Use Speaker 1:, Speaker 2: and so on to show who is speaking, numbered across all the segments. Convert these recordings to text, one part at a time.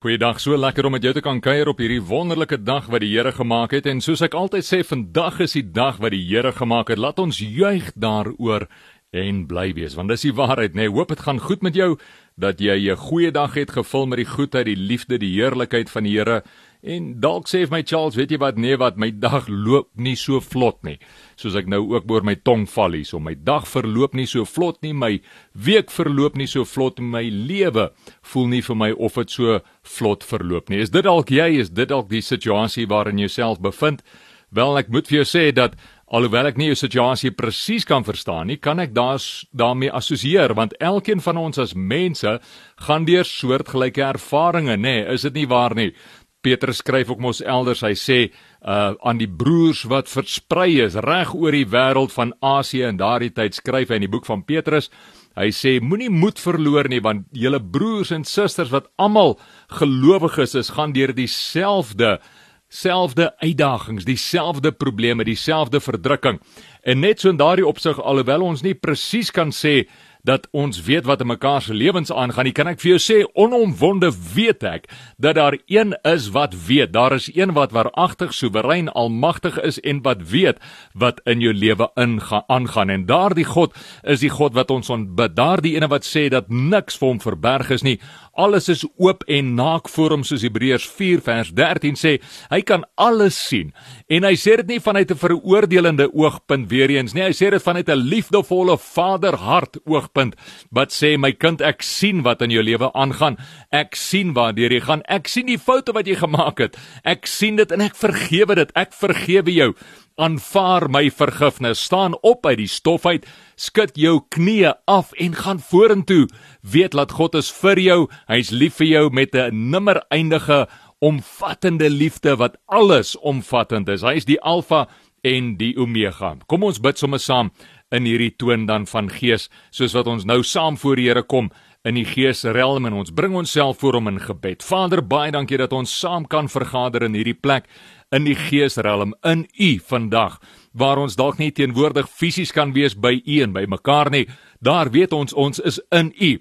Speaker 1: Goeiedag, so lekker om met jou te kan kuier op hierdie wonderlike dag wat die Here gemaak het en soos ek altyd sê, vandag is die dag wat die Here gemaak het. Laat ons juig daaroor en bly wees, want dis die waarheid, nê. Nee, hoop dit gaan goed met jou, dat jy 'n goeie dag het gevul met die goedheid, die liefde, die heerlikheid van die Here. En dalk sê my Charles, weet jy wat? Nee, wat my dag loop nie so vlot nie. Soos ek nou ook oor my tong val hier, so my dag verloop nie so vlot nie, my week verloop nie so vlot nie, my lewe voel nie vir my of dit so vlot verloop nie. Is dit dalk jy? Is dit dalk die situasie waarin jy jouself bevind? Wel, ek moet vir jou sê dat alhoewel ek nie jou situasie presies kan verstaan nie, kan ek daas daarmee assosieer want elkeen van ons as mense gaan deur soortgelyke ervarings, nê? Nee, is dit nie waar nie? Petrus skryf ook mos elders, hy sê uh aan die broers wat versprei is reg oor die wêreld van Asië in daardie tyd skryf hy in die boek van Petrus. Hy sê moenie moed verloor nie want julle broers en susters wat almal gelowiges is, gaan deur dieselfde selfde uitdagings, dieselfde probleme, dieselfde verdrukking. En net so in daardie opsig alhoewel ons nie presies kan sê dat ons weet wat in mekaar se lewens aangaan. Nie kan ek vir jou sê onomwonde weet ek dat daar een is wat weet. Daar is een wat waaragtig soewerein almagtig is en wat weet wat in jou lewe ingaan aangaan. En daardie God is die God wat ons ontbid. Daardie ene wat sê dat niks vir hom verberg is nie. Alles is oop en naak voor hom soos Hebreërs 4 vers 13 sê. Hy kan alles sien. En hy sê dit nie vanuit 'n veroordelende oogpunt weer eens nie. Hy sê dit vanuit 'n liefdevolle vaderhart oog oogpunt wat sê my kind ek sien wat in jou lewe aangaan ek sien waardeur jy gaan ek sien die foute wat jy gemaak het ek sien dit en ek vergewe dit ek vergewe jou aanvaar my vergifnis. Staan op uit die stof uit. Skud jou knieë af en gaan vorentoe. Weet dat God is vir jou. Hy's lief vir jou met 'n nimmer eindige omvattende liefde wat alles omvattend is. Hy is die alfa en die omega. Kom ons bid sommer saam in hierdie toon dan van gees soos wat ons nou saam voor die Here kom in die geesrealm en ons bring onsself voor hom in gebed. Vader, baie dankie dat ons saam kan vergader in hierdie plek in die geesrealm in U vandag waar ons dalk nie teenwoordig fisies kan wees by U en by mekaar nie. Daar weet ons ons is in U.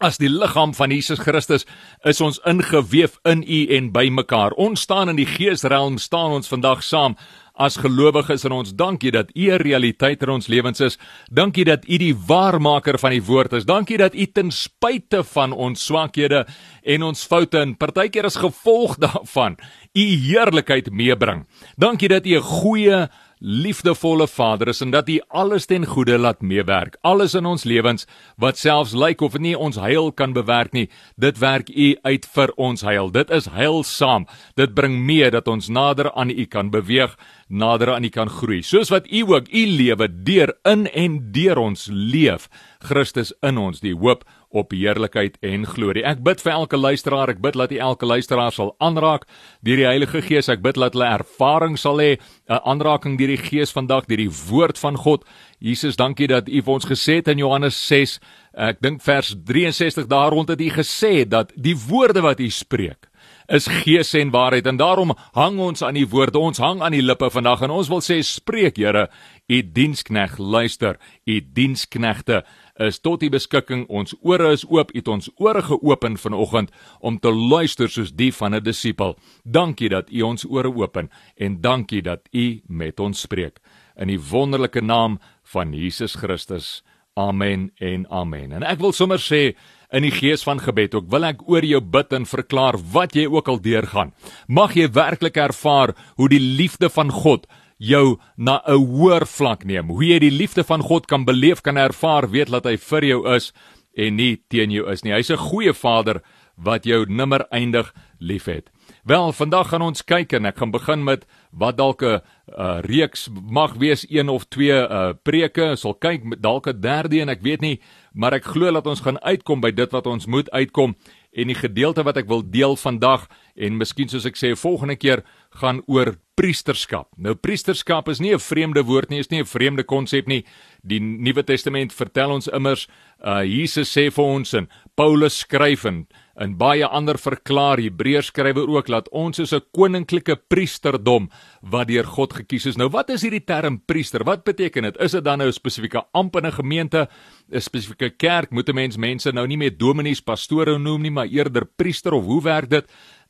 Speaker 1: As die liggaam van Jesus Christus is ons ingeweef in U en by mekaar. Ons staan in die geesrealm, staan ons vandag saam as gelowiges en ons dankie dat U 'n realiteit in ons lewens is. Dankie dat U die waarmaker van die woord is. Dankie dat U ten spyte van ons swakhede en ons foute en partykeer as gevolg daarvan U heerlikheid meebring. Dankie dat U 'n goeie liefdevolle Vader is en dat U alles ten goeie laat meewerk. Alles in ons lewens wat selfs lyk of nie ons heil kan bewerk nie, dit werk U uit vir ons heil. Dit is heilsaam. Dit bring mee dat ons nader aan U kan beweeg, nader aan U kan groei. Soos wat U ook U lewe deur in en deur ons leef, Christus in ons, die hoop op heerlikheid en glorie. Ek bid vir elke luisteraar, ek bid dat U elke luisteraar sal aanraak deur die Heilige Gees. Ek bid dat hulle ervaring sal hê, 'n aanraking deur die Gees vandag deur die woord van God. Jesus, dankie dat U vir ons gesê het in Johannes 6, ek dink vers 63 daar rond het U gesê dat die woorde wat U spreek is gees en waarheid en daarom hang ons aan die woorde ons hang aan die lippe vandag en ons wil sê spreek Here u dienskneg luister u diensknegte is tot u beskikking. Ons ore is oop. U het ons ore geopen vanoggend om te luister soos die van 'n disipel. Dankie dat u ons ore open en dankie dat u met ons spreek. In die wonderlike naam van Jesus Christus. Amen en amen. En ek wil sommer sê in die gees van gebed ook wil ek oor jou bid en verklaar wat jy ook al deurgaan. Mag jy werklik ervaar hoe die liefde van God jou na 'n hoër vlak neem. Hoe jy die liefde van God kan beleef, kan ervaar, weet dat hy vir jou is en nie teen jou is nie. Hy's 'n goeie Vader wat jou nimmer eindig liefhet. Wel, vandag gaan ons kyk en ek gaan begin met wat dalk 'n uh, reeks mag wees, een of twee uh, preke. Sal kyk dalk 'n derde en ek weet nie, maar ek glo dat ons gaan uitkom by dit wat ons moet uitkom en die gedeelte wat ek wil deel vandag en miskien soos ek sê volgende keer gaan oor priesterskap. Nou priesterskap is nie 'n vreemde woord nie, is nie 'n vreemde konsep nie. Die Nuwe Testament vertel ons immers, uh Jesus sê vir ons en Paulus skryf en in baie ander verklaar Hebreërs skrywer ook dat ons is 'n koninklike priesterdom wat deur God gekies is. Nou wat is hierdie term priester? Wat beteken dit? Is dit dan nou 'n spesifieke amp in 'n gemeente, 'n spesifieke kerk? Moet 'n mens mense nou nie meer dominees, pastore noem nie, maar eerder priester of hoe werk dit?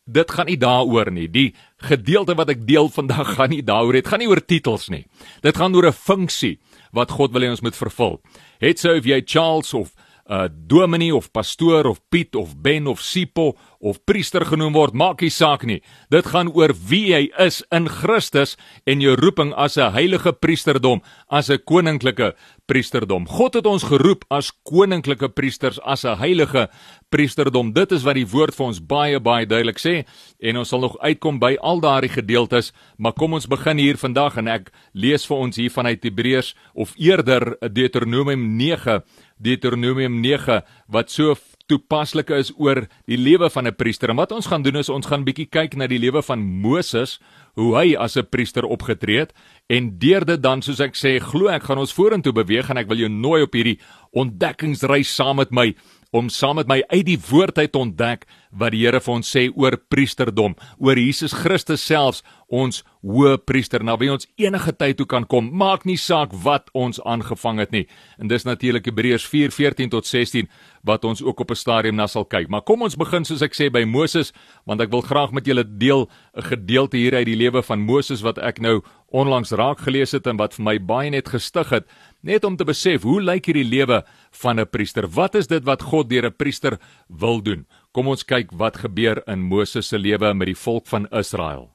Speaker 1: Dit gaan nie daaroor nie. Die gedeelte wat ek deel vandag gaan nie daaroor het. Gaan nie oor titels nie. Dit gaan oor 'n funksie wat God wil hê ons moet vervul. Het sou of jy Charles of uh, dominee of pastoor of Piet of Ben of Sipo of priester genoem word, maak nie saak nie. Dit gaan oor wie jy is in Christus en jou roeping as 'n heilige priesterdom, as 'n koninklike priesterdom. God het ons geroep as koninklike priesters, as 'n heilige priesterdom. Dit is wat die woord vir ons baie baie duidelik sê en ons sal nog uitkom by al daardie gedeeltes, maar kom ons begin hier vandag en ek lees vir ons hier vanuit Hebreërs of eerder Deuteronomium 9 Deuteronomium 9 wat so toepaslik is oor die lewe van 'n priester. En wat ons gaan doen is ons gaan bietjie kyk na die lewe van Moses, hoe hy as 'n priester opgetree het en deur dit dan soos ek sê, glo ek gaan ons vorentoe beweeg en ek wil jou nooi op hierdie ontdekkingsreis saam met my om saam met my uit die woord uit ontdek wat die Here vir ons sê oor priesterdom, oor Jesus Christus selfs ons hoë priester na wie ons enige tyd toe kan kom, maak nie saak wat ons aangevang het nie. En dis natuurlik Hebreërs 4:14 tot 16 wat ons ook op 'n stadium na sal kyk. Maar kom ons begin soos ek sê by Moses, want ek wil graag met julle deel 'n gedeelte hier uit die lewe van Moses wat ek nou onlangs raak gelees het en wat vir my baie net gestig het net om te besef hoe lyk hierdie lewe van 'n priester? Wat is dit wat God deur 'n priester wil doen? Kom ons kyk wat gebeur in Moses se lewe met die volk van Israel.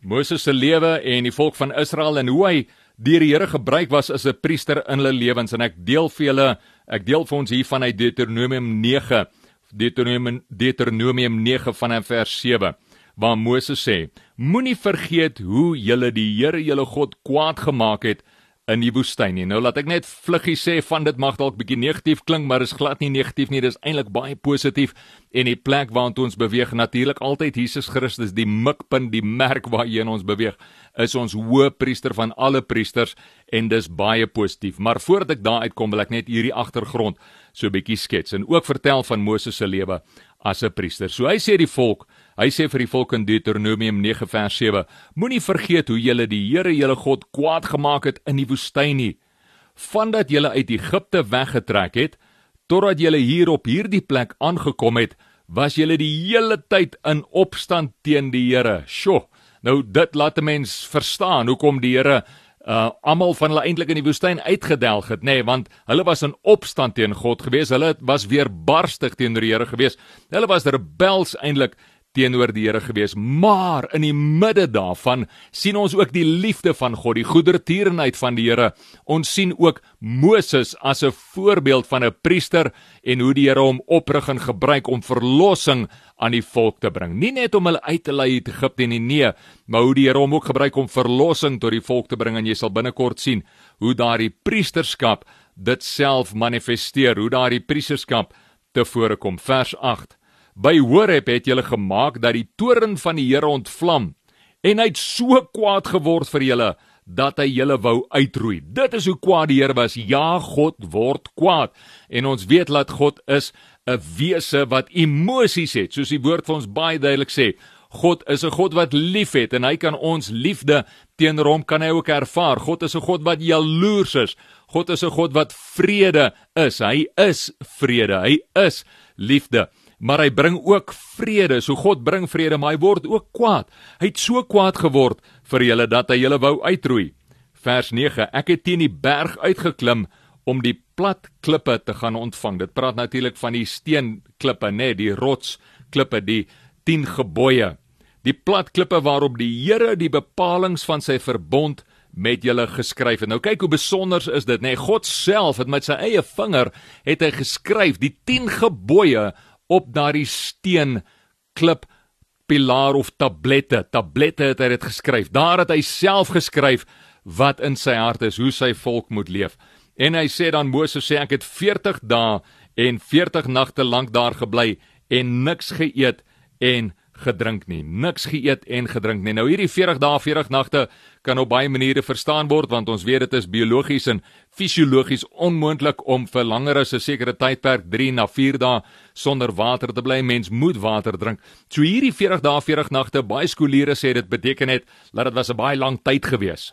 Speaker 1: Moses se lewe en die volk van Israel en hoe hy deur die Here gebruik was as 'n priester in hulle lewens en ek deel vir julle ek deel vir ons hier vanuit Deuteronomium 9 Deuteronomium Deuteronomium 9 vanaf vers 7 waar Moses sê moenie vergeet hoe julle die Here julle God kwaad gemaak het in die woestyn nie. Nou laat ek net vluggie sê van dit mag dalk bietjie negatief klink, maar is glad nie negatief nie. Dis eintlik baie positief en die plek waartoe ons beweeg natuurlik altyd Jesus Christus die mikpunt, die merk waarheen ons beweeg is ons hoëpriester van alle priesters en dis baie positief. Maar voordat ek daar uitkom, wil ek net hierdie agtergrond so bietjie skets en ook vertel van Moses se lewe as 'n priester. So hy sê die volk, hy sê vir die volk in Deuteronomium 9 vers 7: Moenie vergeet hoe julle die Here julle God kwaad gemaak het in die woestyn nie, vandat julle uit Egipte weggetrek het totdat julle hier op hierdie plek aangekom het, was julle die hele tyd in opstand teen die Here. Sjoe, nou dit laat 'n mens verstaan hoekom die Here uh almal van hulle eintlik in die woestyn uitgedelg het nê nee, want hulle was in opstand teen God gewees. Hulle was weer barstig teenoor die Here gewees. Hulle was rebels eintlik teenoor die Here gewees. Maar in die midde daarvan sien ons ook die liefde van God, die goedertierenheid van die Here. Ons sien ook Moses as 'n voorbeeld van 'n priester en hoe die Here hom oprig en gebruik om verlossing aan die volk te bring. Nie net om hulle uit te lei uit Egipte nie, nee, maar hoe die Here hom ook gebruik om verlossing tot die volk te bring en jy sal binnekort sien hoe daardie priesterskap dit self manifesteer, hoe daardie priesterskap tevore kom. Vers 8 By Horeb het julle gemaak dat die toorn van die Here ontvlam en hy het so kwaad geword vir julle dat hy julle wou uitroei. Dit is hoe kwaad die Here was. Ja, God word kwaad. En ons weet dat God is 'n wese wat emosies het, soos die woord vir ons baie duidelik sê. God is 'n God wat liefhet en hy kan ons liefde teenoor hom kan hy ook ervaar. God is 'n God wat jaloers is. God is 'n God wat vrede is. Hy is vrede. Hy is liefde maar hy bring ook vrede. So God bring vrede, maar hy word ook kwaad. Hy het so kwaad geword vir julle dat hy julle wou uitroei. Vers 9: Ek het teen die berg uitgeklim om die plat klippe te gaan ontvang. Dit praat natuurlik van die steenklippe, nê, nee, die rotsklippe, die 10 gebooie. Die plat klippe waarop die Here die bepalinge van sy verbond met julle geskryf het. Nou kyk hoe besonder is dit, nê? Nee, God self het met sy eie vinger het hy geskryf die 10 gebooie op daardie steen klip pilaar of tablette. Tablette het hy dit geskryf. Daar het hy self geskryf wat in sy hart is, hoe sy volk moet leef. En hy sê dan Moses sê ek het 40 dae en 40 nagte lank daar gebly en niks geëet en gedrink nie. Niks geëet en gedrink nie. Nou hierdie 40 dae, 40 nagte kan op baie maniere verstaan word want ons weet dit is biologies en fisiologies onmoontlik om vir langer as 'n sekere tydperk 3 na 4 dae sonder water te bly. Mens moet water drink. So hierdie 40 dae, 40 nagte, baie skooliere sê dit beteken net dat dit was 'n baie lang tyd gewees.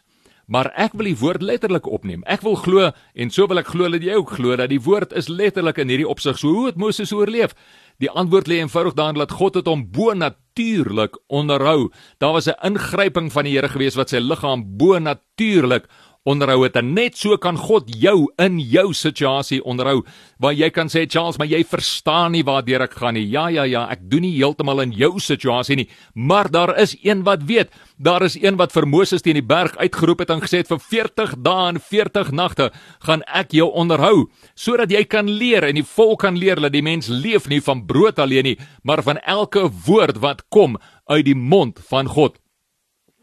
Speaker 1: Maar ek wil die woord letterlik opneem. Ek wil glo en so wil ek glo dat jy ook glo dat die woord is letterlik in hierdie opsig. So hoe het Moses oorleef? Die antwoord lê eenvoudig daarin dat God het hom bo natuurlik onderhou. Daar was 'n ingryping van die Here gewees wat sy liggaam bo natuurlik onderhou het en net so kan God jou in jou situasie onderhou waar jy kan sê Charles maar jy verstaan nie waar ek gaan nie. Ja ja ja ek doen nie heeltemal in jou situasie nie maar daar is een wat weet. Daar is een wat vir Moses teen die berg uitgeroep het en gesê het vir 40 dae en 40 nagte gaan ek jou onderhou sodat jy kan leer en die volk kan leer dat die mens leef nie van brood alleen nie maar van elke woord wat kom uit die mond van God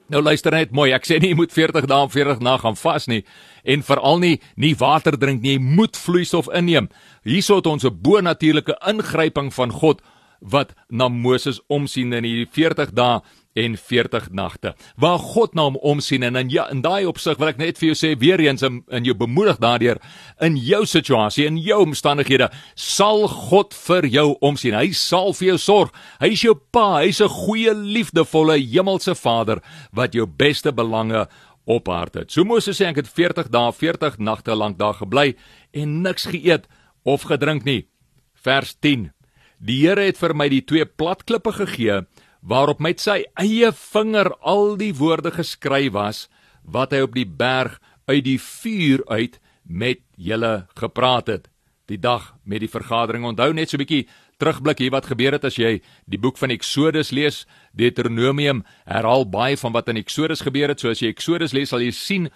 Speaker 1: Nou luister net mooi, ek sê nie jy moet 40 dae en 40 nag gaan vas nie en veral nie nie water drink nie, jy moet vloeistof inneem. Hierso het ons 'n bo-natuurlike ingryping van God wat na Moses omsien in hierdie 40 dae en 40 nagte. Waar God na hom omsien en in ja, in daai opsig wil ek net vir jou sê weer eens in, in jou bemoedig daardeur in jou situasie en jou omstandighede sal God vir jou omsien. Hy sal vir jou sorg. Hy is jou pa, hy's 'n goeie, liefdevolle hemelse Vader wat jou beste belange op hart het. So Moses sê ek het 40 dae, 40 nagte lank daar gebly en niks geëet of gedrink nie. Vers 10. Die Here het vir my die twee platklippe gegee waarop met sy eie vinger al die woorde geskryf was wat hy op die berg uit die vuur uit met julle gepraat het. Die dag met die vergadering. Onthou net so 'n bietjie terugblik hier wat gebeur het as jy die boek van Eksodus lees. Deuteronomium herhaal baie van wat in Eksodus gebeur het. So as jy Eksodus lees, sal jy sien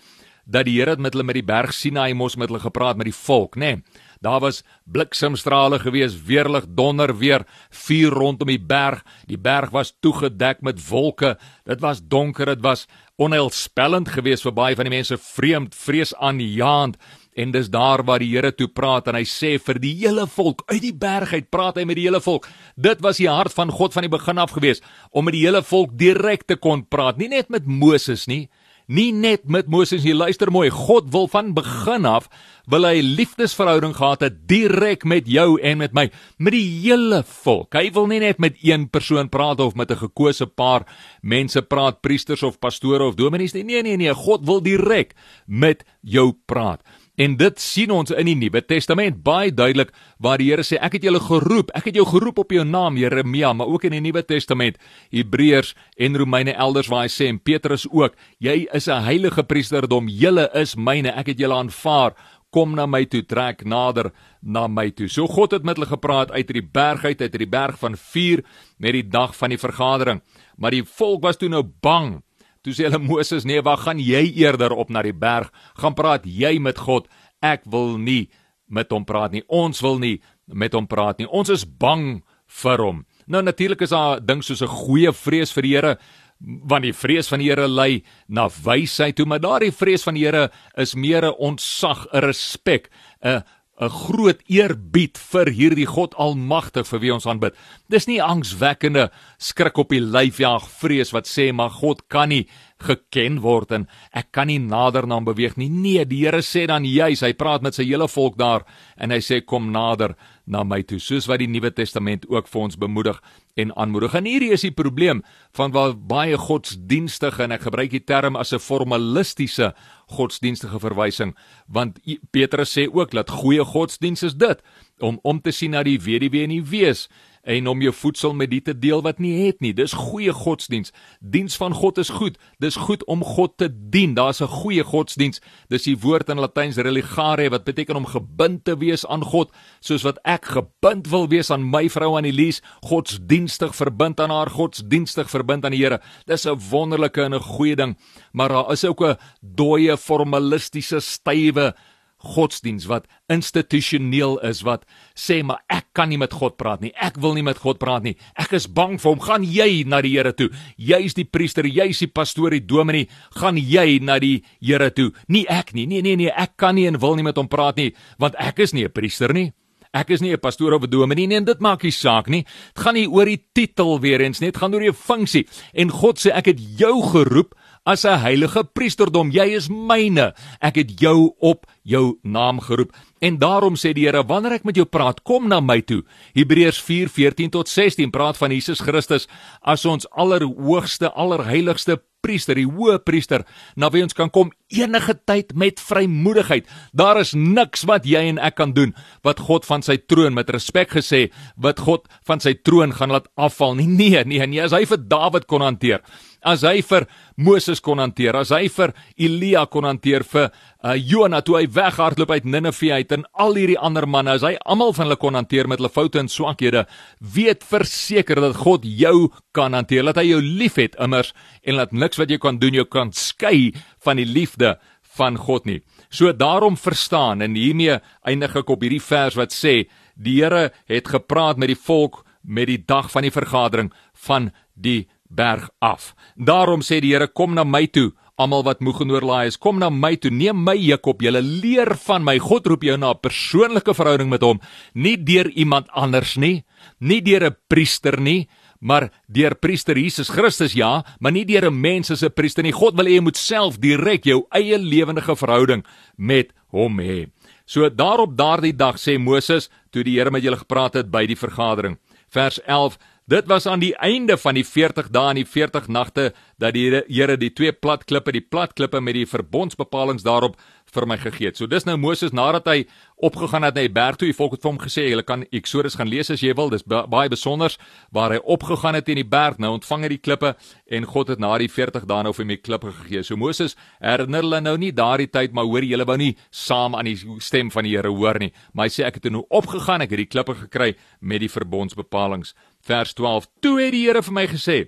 Speaker 1: dat die Here met hulle met die berg Sinaï mos met hulle gepraat met die volk, nê. Nee. Daar was bliksemstrale gewees, weerlig donder weer, vuur rondom die berg. Die berg was toegedek met wolke. Dit was donker, dit was onheilspellend geweest vir baie van die mense, vreemd, vreesaanjaend. En dis daar waar die Here toe praat en hy sê vir die hele volk uit die berg uit praat hy met die hele volk. Dit was die hart van God van die begin af geweest om met die hele volk direk te kon praat, nie net met Moses nie, nie net met Moses nie. Luister mooi, God wil van begin af wil hy liefdesverhouding gehad het direk met jou en met my, met die hele volk. Hy wil nie net met een persoon praat of met 'n gekose paar mense praat, priesters of pastore of dominees nie. Nee, nee, nee, God wil direk met jou praat. En dit sien ons in die Nuwe Testament baie duidelik waar die Here sê ek het julle geroep, ek het jou geroep op jou naam Jeremia, maar ook in die Nuwe Testament Hebreërs en Romeine elders waar hy sê en Petrus ook, jy is 'n heilige priesterdom, julle is myne, ek het julle aanvaar. Kom na my toe, trek nader na my toe. So God het met hulle gepraat uit die berg uit, uit die berg van vuur met die dag van die vergadering. Maar die volk was toe nou bang Toe sê hulle Moses: "Nee, waar gaan jy eerder op na die berg? Gaan praat jy met God. Ek wil nie met hom praat nie. Ons wil nie met hom praat nie. Ons is bang vir hom." Nou natuurlik is daar ding soos 'n goeie vrees vir die Here want die vrees van die Here lei na wysheid toe, maar daardie vrees van die Here is meer 'n ontsag, 'n respek, 'n 'n groot eerbied vir hierdie God Almagtig vir wie ons aanbid. Dis nie angswekkende skrik op die lyf jaag vrees wat sê maar God kan nie geken word en ek kan nie nader na hom beweeg nie. Nee, die Here sê dan juis, hy praat met sy hele volk daar en hy sê kom nader na my toe, soos wat die Nuwe Testament ook vir ons bemoedig en aanmoedig. En hierdie is die probleem van waar baie godsdienstige en ek gebruik die term as 'n formalistiese godsdienstige verwysing, want Petrus sê ook dat goeie godsdiens is dit om om te sien na die weduwee en die wees en om jou voedsel met die te deel wat nie het nie. Dis goeie godsdiens. Diens van God is goed. Dis goed om God te dien. Daar's 'n goeie godsdiens. Dis die woord in Latyns religare wat beteken om gebind te wees aan God, soos wat ek gebind wil wees aan my vrou Annelies, godsdienstig verbind aan haar, godsdienstig verbind aan die Here. Dis 'n wonderlike en 'n goeie ding, maar daar is ook 'n dooie formalistiese stywe godsdiens wat institusioneel is wat sê maar ek kan nie met God praat nie. Ek wil nie met God praat nie. Ek is bang vir hom. Gaan jy na die Here toe? Jy's die priester, jy's die pastoor, die dominee. Gaan jy na die Here toe? Nie ek nie. Nee nee nee, ek kan nie en wil nie met hom praat nie want ek is nie 'n priester nie. Ek is nie 'n pastoor of 'n dominee nie en dit maak nie saak nie. Dit gaan nie oor die titel weer eens nie, dit gaan oor jou funksie. En God sê ek het jou geroep as 'n heilige priesterdom. Jy is myne. Ek het jou op jou naam geroep. En daarom sê die Here, wanneer ek met jou praat, kom na my toe. Hebreërs 4:14 tot 16 praat van Jesus Christus as ons allerhoogste, allerheiligste priester, die hoë priester, na wie ons kan kom enige tyd met vrymoedigheid. Daar is niks wat jy en ek kan doen wat God van sy troon met respek gesê wat God van sy troon gaan laat afval nie. Nee, nee, nee, as hy vir Dawid kon hanteer, as hy vir Moses kon hanteer, as hy vir Elia kon hanteer vir uh, Jona toe hy weghardloop uit Ninive uit en al hierdie ander manne, as hy almal van hulle kon hanteer met hulle foute en swakhede, weet verseker dat God jou kan hanteer, dat hy jou liefhet immers en laat niks wat jy kan doen jou kan skei van die liefde van God nie. So daarom verstaan en hiermee eindig ek op hierdie vers wat sê die Here het gepraat met die volk met die dag van die vergadering van die berg af. Daarom sê die Here kom na my toe, almal wat moeg en oorlaai is, kom na my toe, neem my juk op, julle leer van my. God roep jou na 'n persoonlike verhouding met hom, nie deur iemand anders nie, nie deur 'n priester nie, maar deur priester Jesus Christus ja, maar nie deur 'n mens as 'n priester nie. God wil hê jy moet self direk jou eie lewendige verhouding met hom hê. So daarop daardie dag sê Moses toe die Here met julle gepraat het by die vergadering. Vers 11 Dit was aan die einde van die 40 dae en die 40 nagte dat die Here die twee plat klippe, die plat klippe met die verbondsbepalings daarop vir my gegee het. So dis nou Moses nadat hy opgegaan het na die berg toe, die volk het vir hom gesê, "Julle kan Eksodus gaan lees as jy wil, dis baie besonder waar hy opgegaan het in die berg, nou ontvang hy die klippe en God het na die 40 dae nou vir hom die klippe gegee." So Moses herinner hulle nou nie daardie tyd, maar hoor julle wou nie saam aan die stem van die Here hoor nie, maar hy sê ek het nou opgegaan, ek het die klippe gekry met die verbondsbepalings. Vers 12: Toe het die Here vir my gesê: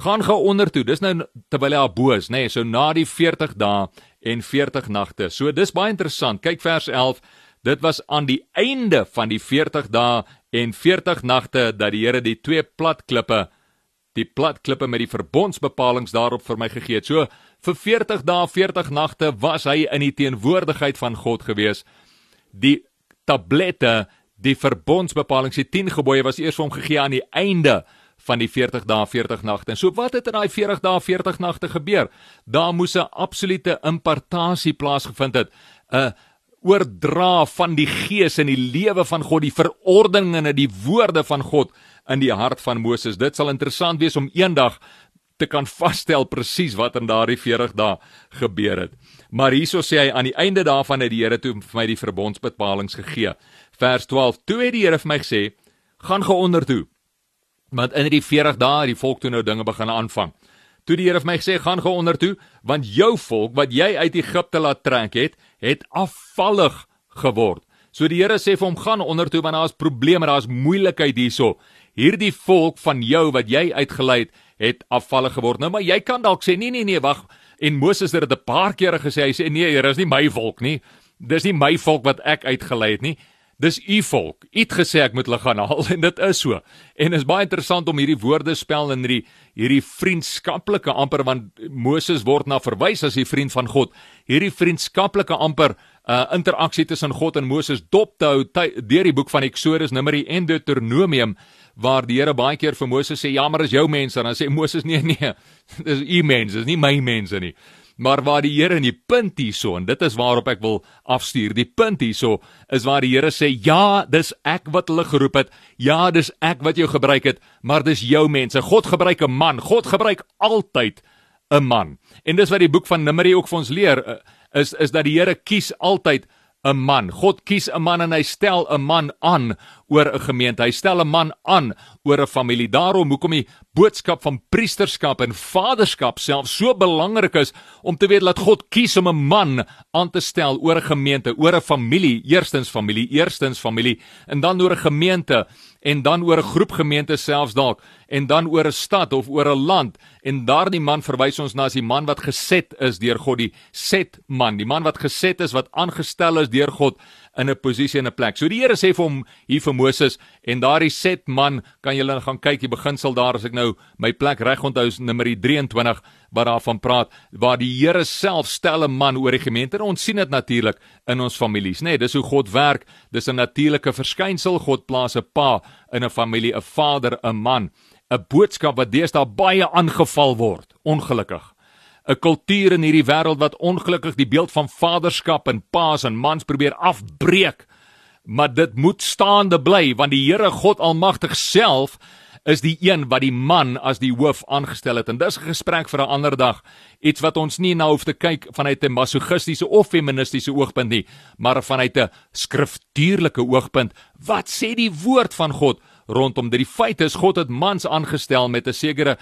Speaker 1: gaan gou onder toe. Dis nou terwyl hy aboos, nê, nee, so na die 40 dae en 40 nagte. So dis baie interessant. Kyk vers 11. Dit was aan die einde van die 40 dae en 40 nagte dat die Here die twee plat klippe die plat klippe met die verbondsbepalings daarop vir my gegee het. So vir 40 dae, 40 nagte was hy in die teenwoordigheid van God gewees. Die tablette, die verbondsbepalings, die 10 gebooie was eers vir hom gegee aan die einde van die 40 dae 40 nagte. So wat het in daai 40 dae 40 nagte gebeur? Daar moes 'n absolute impartasie plaasgevind het. 'n oordra van die gees in die lewe van God, die verordeninge en die woorde van God in die hart van Moses. Dit sal interessant wees om eendag te kan vasstel presies wat in daardie 40 dae gebeur het. Maar hieso sê hy aan die einde daarvan het die Here toe vir my die verbondsbepalings gegee. Vers 12: Toe het die Here vir my gesê: "Gaan ge onder toe Want in die 40 dae het die volk toe nou dinge begin aanvang. Toe die Here vir my gesê gaan gaan onder toe, want jou volk wat jy uit Egipte laat trek het, het afvallig geword. So die Here sê vir hom gaan onder toe want daar's probleme, daar's moeilikheid hierso. Hierdie volk van jou wat jy uitgelei het, het afvallig geword. Nou maar jy kan dalk sê nee nee nee, wag. En Moses het dit 'n paar kere gesê. Hy sê nee, Here, is nie my volk nie. Dis nie my volk wat ek uitgelei het nie. Dis u volk. U het gesê ek moet hulle gaan haal en dit is so. En is baie interessant om hierdie woorde spel in hierdie hierdie vriendskaplike amper want Moses word na verwys as die vriend van God. Hierdie vriendskaplike amper uh interaksie tussen God en Moses dop te hou deur die boek van Eksodus, Numeri en Deuteronomium waar die Here baie keer vir Moses sê ja, maar is jou mense en dan sê Moses nee nee, dis u mense, dis nie my mense nie. Maar waar die Here in die punt hierso en dit is waarop ek wil afstuur. Die punt hierso is waar die Here sê ja, dis ek wat hulle geroep het. Ja, dis ek wat jou gebruik het, maar dis jou mense. God gebruik 'n man. God gebruik altyd 'n man. En dis wat die boek van Numeri ook vir ons leer eh, is is dat die Here kies altyd 'n man. God kies 'n man en hy stel 'n man aan oor 'n gemeente. Hy stel 'n man aan oor 'n familie. Daarom hoekom die boodskap van priesterskap en vaderskap self so belangrik is om te weet dat God kies om 'n man aan te stel oor 'n gemeente, oor 'n familie, eerstens familie, eerstens familie en dan oor 'n gemeente en dan oor 'n groep gemeente selfs dalk en dan oor 'n stad of oor 'n land en daardie man verwys ons na as die man wat geset is deur God die set man die man wat geset is wat aangestel is deur God in 'n posisie en 'n plek. So die Here sê vir hom hier vir Moses en daardie set man kan julle gaan kyk die beginsel daar as ek nou my plek reg onthou is nommer 23 wat daarvan praat waar die Here self stel 'n man oor die gemeente. En ons sien dit natuurlik in ons families nê. Nee, dis hoe God werk. Dis 'n natuurlike verskynsel. God plaas 'n pa in 'n familie 'n vader 'n man. 'n boodskap wat deesdae baie aangeval word. Ongelukkig 'n kultuur in hierdie wêreld wat ongelukkig die beeld van vaderskap en paas en mans probeer afbreek. Maar dit moet staande bly want die Here God Almagtig self is die een wat die man as die hoof aangestel het. En dis 'n gesprek vir 'n ander dag. Iets wat ons nie nou hoef te kyk vanuit 'n masochistiese of feministiese oogpunt nie maar vanuit 'n skriftuurlike oogpunt. Wat sê die woord van God rondom dit? Die feit is God het mans aangestel met 'n sekere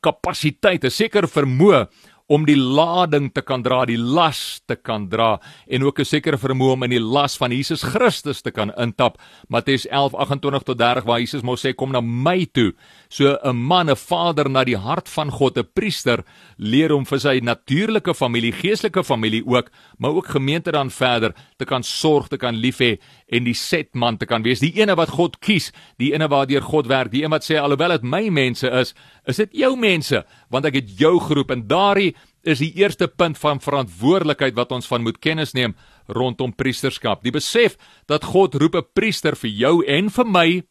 Speaker 1: kapasiteit 'n sekere vermoë om die lading te kan dra, die las te kan dra en ook 'n sekere vermoë om in die las van Jesus Christus te kan intap. Matteus 11:28 tot 30 waar Jesus mos sê kom na my toe. So 'n man, 'n vader na die hart van God, 'n priester leer hom vir sy natuurlike familie, geestelike familie ook, maar ook gemeente dan verder te kan sorg, te kan lief hê en die setman te kan wees. Die ene wat God kies, die ene waardeur God werk, die een wat sê alhoewel dit my mense is, is dit jou mense want ek het jou geroep en daardie is die eerste punt van verantwoordelikheid wat ons van moet kennis neem rondom priesterskap. Die besef dat God roep 'n priester vir jou en vir my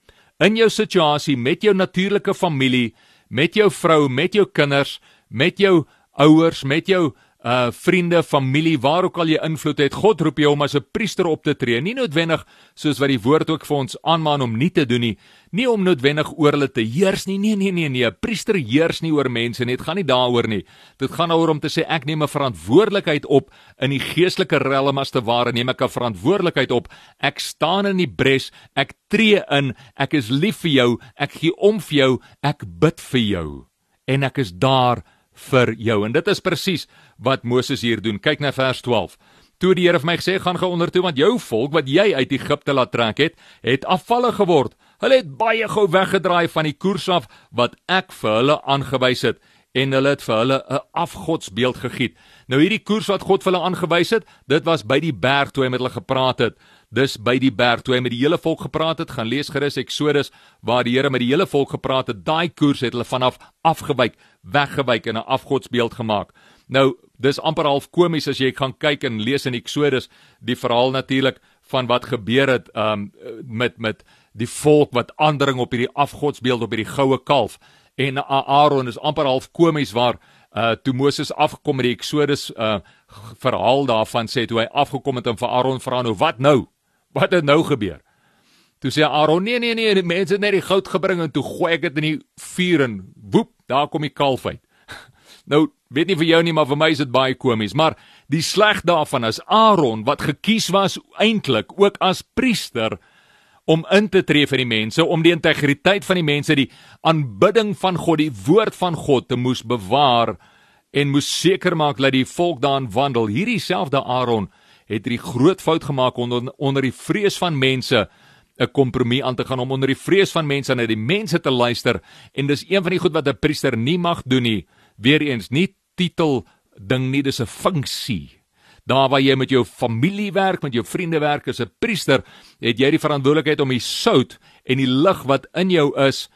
Speaker 1: in jou situasie met jou natuurlike familie, met jou vrou, met jou kinders, met jou ouers, met jou uh vriende, familie, waar ook al jy invloed het, God roep jou om as 'n priester op te tree. Nie noodwendig soos wat die woord ook vir ons aanmaan om nie te doen nie, nie om noodwendig oor hulle te heers nie. Nee, nee, nee, nee. 'n Priester heers nie oor mense nie. Dit gaan nie daaroor nie. Dit gaan daaroor om te sê ek neem 'n verantwoordelikheid op in die geestelike realm as te ware neem ek 'n verantwoordelikheid op. Ek staan in die bres, ek tree in, ek is lief vir jou, ek gee om vir jou, ek bid vir jou en ek is daar vir jou. En dit is presies wat Moses hier doen. Kyk na vers 12. Toe die Here vir my gesê gaan gaan onder toe want jou volk wat jy uit Egipte laat trek het, het afvallig geword. Hulle het baie gou weggedraai van die koers af wat ek vir hulle aangewys het en hulle het vir hulle 'n afgodsbeeld gegiet. Nou hierdie koers wat God vir hulle aangewys het, dit was by die berg toe hy met hulle gepraat het. Dis by die berg toe hy met die hele volk gepraat het. Gaan lees gerus Eksodus waar die Here met die hele volk gepraat het. Daai koers het hulle vanaf afgewyk weggewyk en 'n afgodsbeeld gemaak. Nou, dis amper half komies as jy gaan kyk en lees in Eksodus die verhaal natuurlik van wat gebeur het um met met die volk wat aandring op hierdie afgodsbeeld op hierdie goue kalf en Aaron is amper half komies waar uh toe Moses afgekom met die Eksodus uh verhaal daarvan sê toe hy afgekom het en vir Aaron vra nou wat nou wat het nou gebeur Toe sê Aaron nee nee nee die mense het net die goud gebring en toe gooi ek dit in die vuur en woep daar kom die kalf uit. nou weet nie vir jou nie maar vir my is dit baie komies maar die sleg daarvan is Aaron wat gekies was eintlik ook as priester om in te tree vir die mense om die integriteit van die mense die aanbidding van God die woord van God te moes bewaar en moes seker maak dat die volk daarin wandel hierdie selfde Aaron het die groot fout gemaak onder onder die vrees van mense 'n kompromie aan te gaan om onder die vrees van mense na die mense te luister en dis een van die goed wat 'n priester nie mag doen nie. Weereens nie titel ding nie, dis 'n funksie. Daar waar jy met jou familie werk, met jou vriende werk as 'n priester, het jy die verantwoordelikheid om die sout en die lig wat in jou is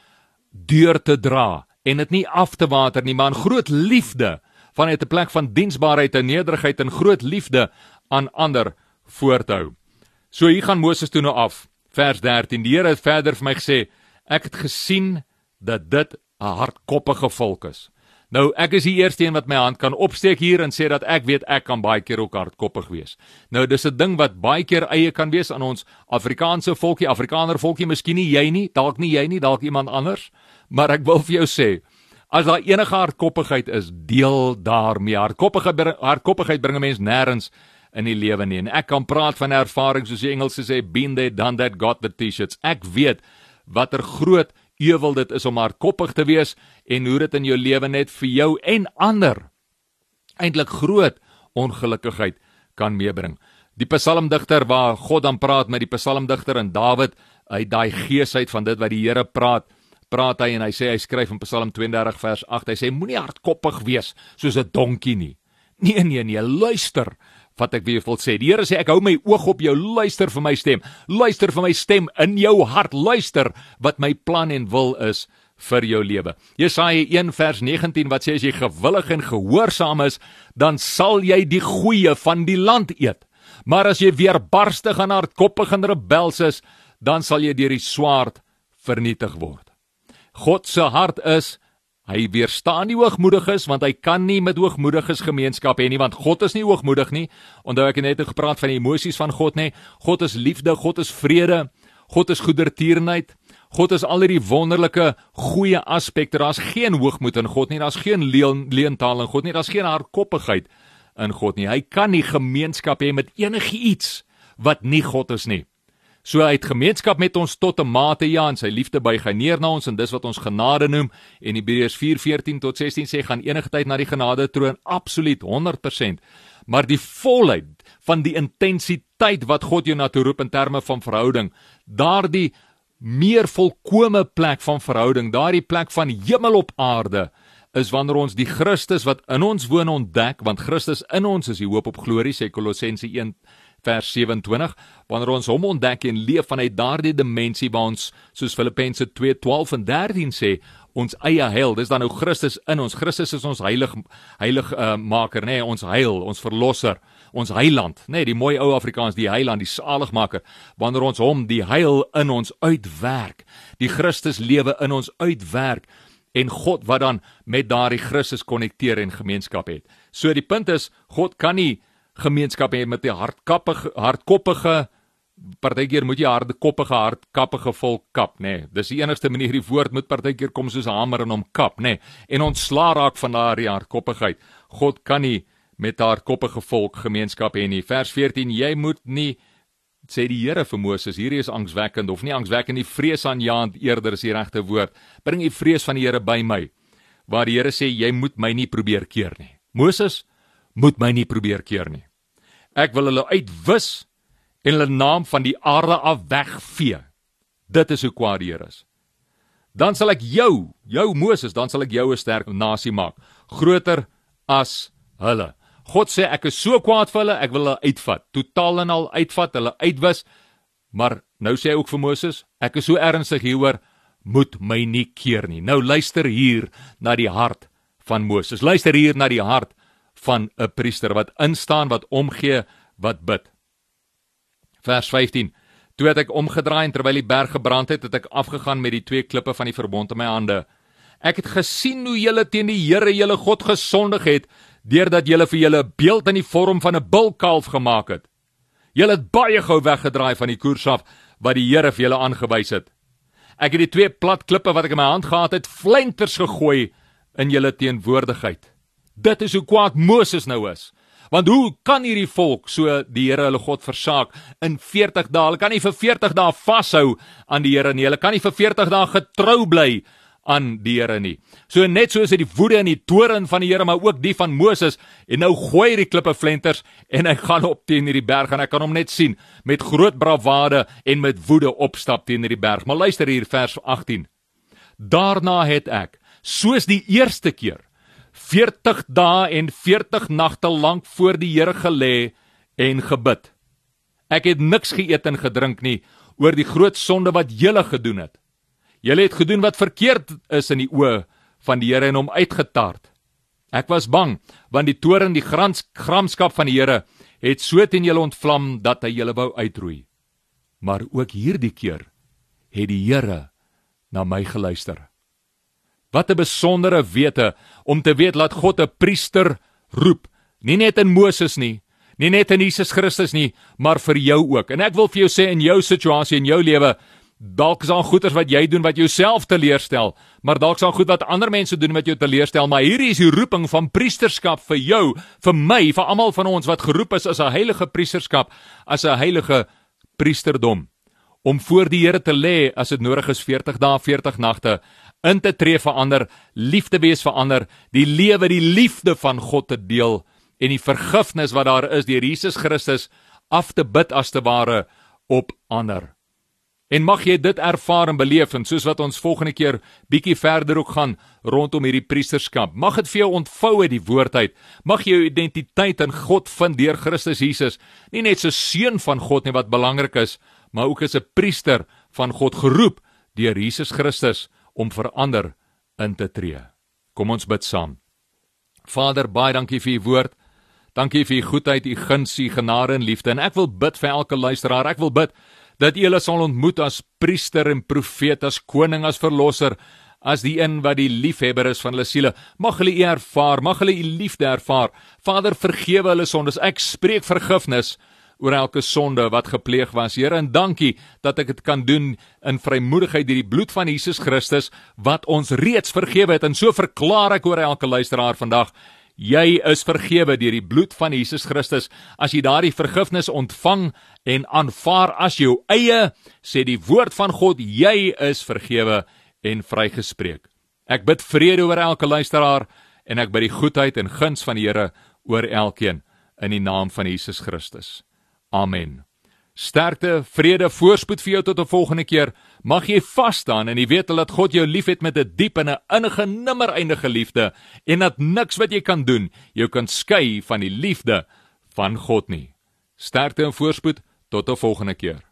Speaker 1: deur te dra en dit nie af te water nie, maar in groot liefde vanuit 'n plek van diensbaarheid en nederigheid en groot liefde aan ander voorthou. So hier gaan Moses toe nou af vers 13. Die Here het verder vir my gesê, ek het gesien dat dit 'n hardkoppige volk is. Nou ek is die eerste een wat my hand kan opsteek hier en sê dat ek weet ek kan baie keer ook hardkoppig wees. Nou dis 'n ding wat baie keer eie kan wees aan ons Afrikaanse volkie, Afrikaner volkie, miskien nie jy nie, dalk nie jy nie, dalk iemand anders, maar ek wil vir jou sê As daar enige hardkoppigheid is, deel daarmee. Hardkoppigheid hardkoppigheid bring 'n mens nêrens in die lewe nie. En ek kan praat van ervaring soos die Engelse sê been there done that got the t-shirts. Ek weet watter groot ewel dit is om hardkoppig te wees en hoe dit in jou lewe net vir jou en ander eintlik groot ongelukkigheid kan meebring. Die psalmdigter waar God dan praat met die psalmdigter en Dawid uit daai geesheid van dit wat die Here praat, praat hy en hy sê hy skryf in Psalm 32 vers 8. Hy sê moenie hardkoppig wees soos 'n donkie nie. Nee nee nee, luister wat ek weer wil sê. Die Here sê ek hou my oog op jou, luister vir my stem. Luister vir my stem in jou hart. Luister wat my plan en wil is vir jou lewe. Jesaja 1 vers 19 wat sê as jy gewillig en gehoorsaam is, dan sal jy die goeie van die land eet. Maar as jy weer barstig en hardkoppig en rebels is, dan sal jy deur die swaard vernietig word. God se hart is hy weerstaan die hoogmoediges want hy kan nie met hoogmoediges gemeenskap hê nie want God is nie hoogmoedig nie. Onthou ek het net gepraat van die emosies van God nê. God is liefde, God is vrede, God is goedertierenheid. God is al hierdie wonderlike goeie aspekte. Daar's geen hoogmoed in God nie. Daar's geen leen, leentaal in God nie. Daar's geen hardkoppigheid in God nie. Hy kan nie gemeenskap hê met enigiets wat nie God is nie. So hy het gemeenskap met ons tot 'n mate ja, en sy liefde buig hy neer na ons en dis wat ons genade noem. En Hebreërs 4:14 tot 16 sê gaan enige tyd na die genade troon absoluut 100%. Maar die volheid van die intensiteit wat God jou na toe roep in terme van verhouding, daardie meer volkomme plek van verhouding, daardie plek van hemel op aarde is wanneer ons die Christus wat in ons woon ontdek, want Christus in ons is die hoop op glorie, sê Kolossense 1 vers 27, wanneer ons hom ontdek en leef vanuit daardie dimensie waar ons soos Filippense 2:12 en 13 sê, ons eie heil, dis dan nou Christus in ons. Christus is ons heilig heilig uh, maker, nê, nee, ons heil, ons verlosser ons heiland, nê, nee, die mooi ou Afrikaans, die heiland, die saligmaker, wanneer ons hom die heil in ons uitwerk, die Christus lewe in ons uitwerk en God wat dan met daardie Christus konnekteer en gemeenskap het. So die punt is, God kan nie gemeenskap hê met 'n hardkappige hardkoppige partykeer moet jy hardkoppige hardkappige volk kap, nê. Nee. Dis die enigste manier die woord moet partykeer kom soos 'n hamer en hom kap, nê. Nee. En ontslaa raak van daardie hardkoppigheid. God kan nie met haar koppige volk gemeenskap hê nie. Vers 14: Jy moet nie sê die Here vir Moses, hierdie is angswekkend of nie angswekkend nie, vreesaanjaend eerder is die regte woord. Bring die vrees van die Here by my. Waar die Here sê jy moet my nie probeer keer nie. Moses moet my nie probeer keer nie. Ek wil hulle uitwis en hulle naam van die aarde af wegvee. Dit is hoe kwaad die Here is. Dan sal ek jou, jou Moses, dan sal ek jou 'n sterk nasie maak, groter as hulle. God sê ek is so kwaad vir hulle, ek wil hulle uitvat, totaal en al uitvat, hulle uitwis. Maar nou sê hy ook vir Moses, ek is so ernstig hieroor, moet my nie keer nie. Nou luister hier na die hart van Moses. Luister hier na die hart van 'n priester wat instaan, wat omgee, wat bid. Vers 15. Toe het ek omgedraai en terwyl die berg gebrand het, het ek afgegaan met die twee klippe van die verbond in my hande. Ek het gesien hoe julle teen die Here, julle God gesondig het deurdat julle vir julle beeld in die vorm van 'n bulkalf gemaak het. Julle het baie gou weggedraai van die koers af wat die Here vir julle aangewys het. Ek het die twee plat klippe wat ek in my hand gehad het, flenters gegooi in julle teenwoordigheid. Dit is hoe kwaad Moses nou is. Want hoe kan hierdie volk so die Here hulle God versaak in 40 dae? Hulle kan nie vir 40 dae vashou aan die Here nie. Hulle kan nie vir 40 dae getrou bly aan die Here nie. So net soos hy die woede en die toorn van die Here, maar ook die van Moses en nou gooi hy die klippe flenters en hy gaan op teen hierdie berg en ek kan hom net sien met groot bravade en met woede opstap teen hierdie berg. Maar luister hier vers 18. Daarna het ek soos die eerste keer 40 dae en 40 nagte lank voor die Here gelê en gebid. Ek het niks geëet en gedrink nie oor die groot sonde wat julle gedoen het. Julle het gedoen wat verkeerd is in die oë van die Here en hom uitgetart. Ek was bang want die toorn die grans gramskap van die Here het so teen julle ontvlam dat hy julle wou uitroei. Maar ook hierdie keer het die Here na my geluister. Wat 'n besondere wete om te weet dat God 'n priester roep, nie net in Moses nie, nie net in Jesus Christus nie, maar vir jou ook. En ek wil vir jou sê in jou situasie en jou lewe, Dalk is daar goeders wat jy doen wat jouself teleurstel, maar dalk is daar goed wat ander mense doen wat jou teleurstel, maar hierdie is die roeping van priesterskap vir jou, vir my, vir almal van ons wat geroep is as 'n heilige priesterskap, as 'n heilige priesterdom om voor die Here te lê as dit nodig is 40 dae, 40 nagte in te tree vir ander, lief te wees vir ander, die lewe, die liefde van God te deel en die vergifnis wat daar is deur Jesus Christus af te bid as te ware op ander. En mag jy dit ervaar en beleef en soos wat ons volgende keer bietjie verder ook gaan rondom hierdie priesterskap. Mag dit vir jou ontvou uit die woord uit. Mag jy jou identiteit in God vind deur Christus Jesus. Nie net so seun van God nie wat belangrik is, maar ook as 'n priester van God geroep deur Jesus Christus om verander in te tree. Kom ons bid saam. Vader, baie dankie vir u woord. Dankie vir u goedheid, u guns, u genade en liefde. En ek wil bid vir elke luisteraar. Ek wil bid dat u hulle sal ontmoet as priester en profeet, as koning, as verlosser, as die een wat die liefhebber is van hulle siele. Mag hulle u ervaar, mag hulle u liefde ervaar. Vader, vergewe hulle sondes. Ek spreek vergifnis oor elke sonde wat gepleeg was. Here, en dankie dat ek dit kan doen in vrymoedigheid deur die bloed van Jesus Christus wat ons reeds vergewe het. En so verklaar ek oor elke luisteraar vandag, jy is vergewe deur die bloed van Jesus Christus. As jy daardie vergifnis ontvang en aanvaar as jou eie, sê die woord van God, jy is vergewe en vrygespreek. Ek bid vrede oor elke luisteraar en ek bid die goedheid en guns van die Here oor elkeen in die naam van Jesus Christus. Amen. Sterkte, vrede, voorspoed vir jou tot 'n volgende keer. Mag jy vas staan en jy weet dat God jou liefhet met 'n diep en 'n innige nimmer eindige liefde en dat niks wat jy kan doen jou kan skei van die liefde van God nie. Sterkte en voorspoed tot 'n volgende keer.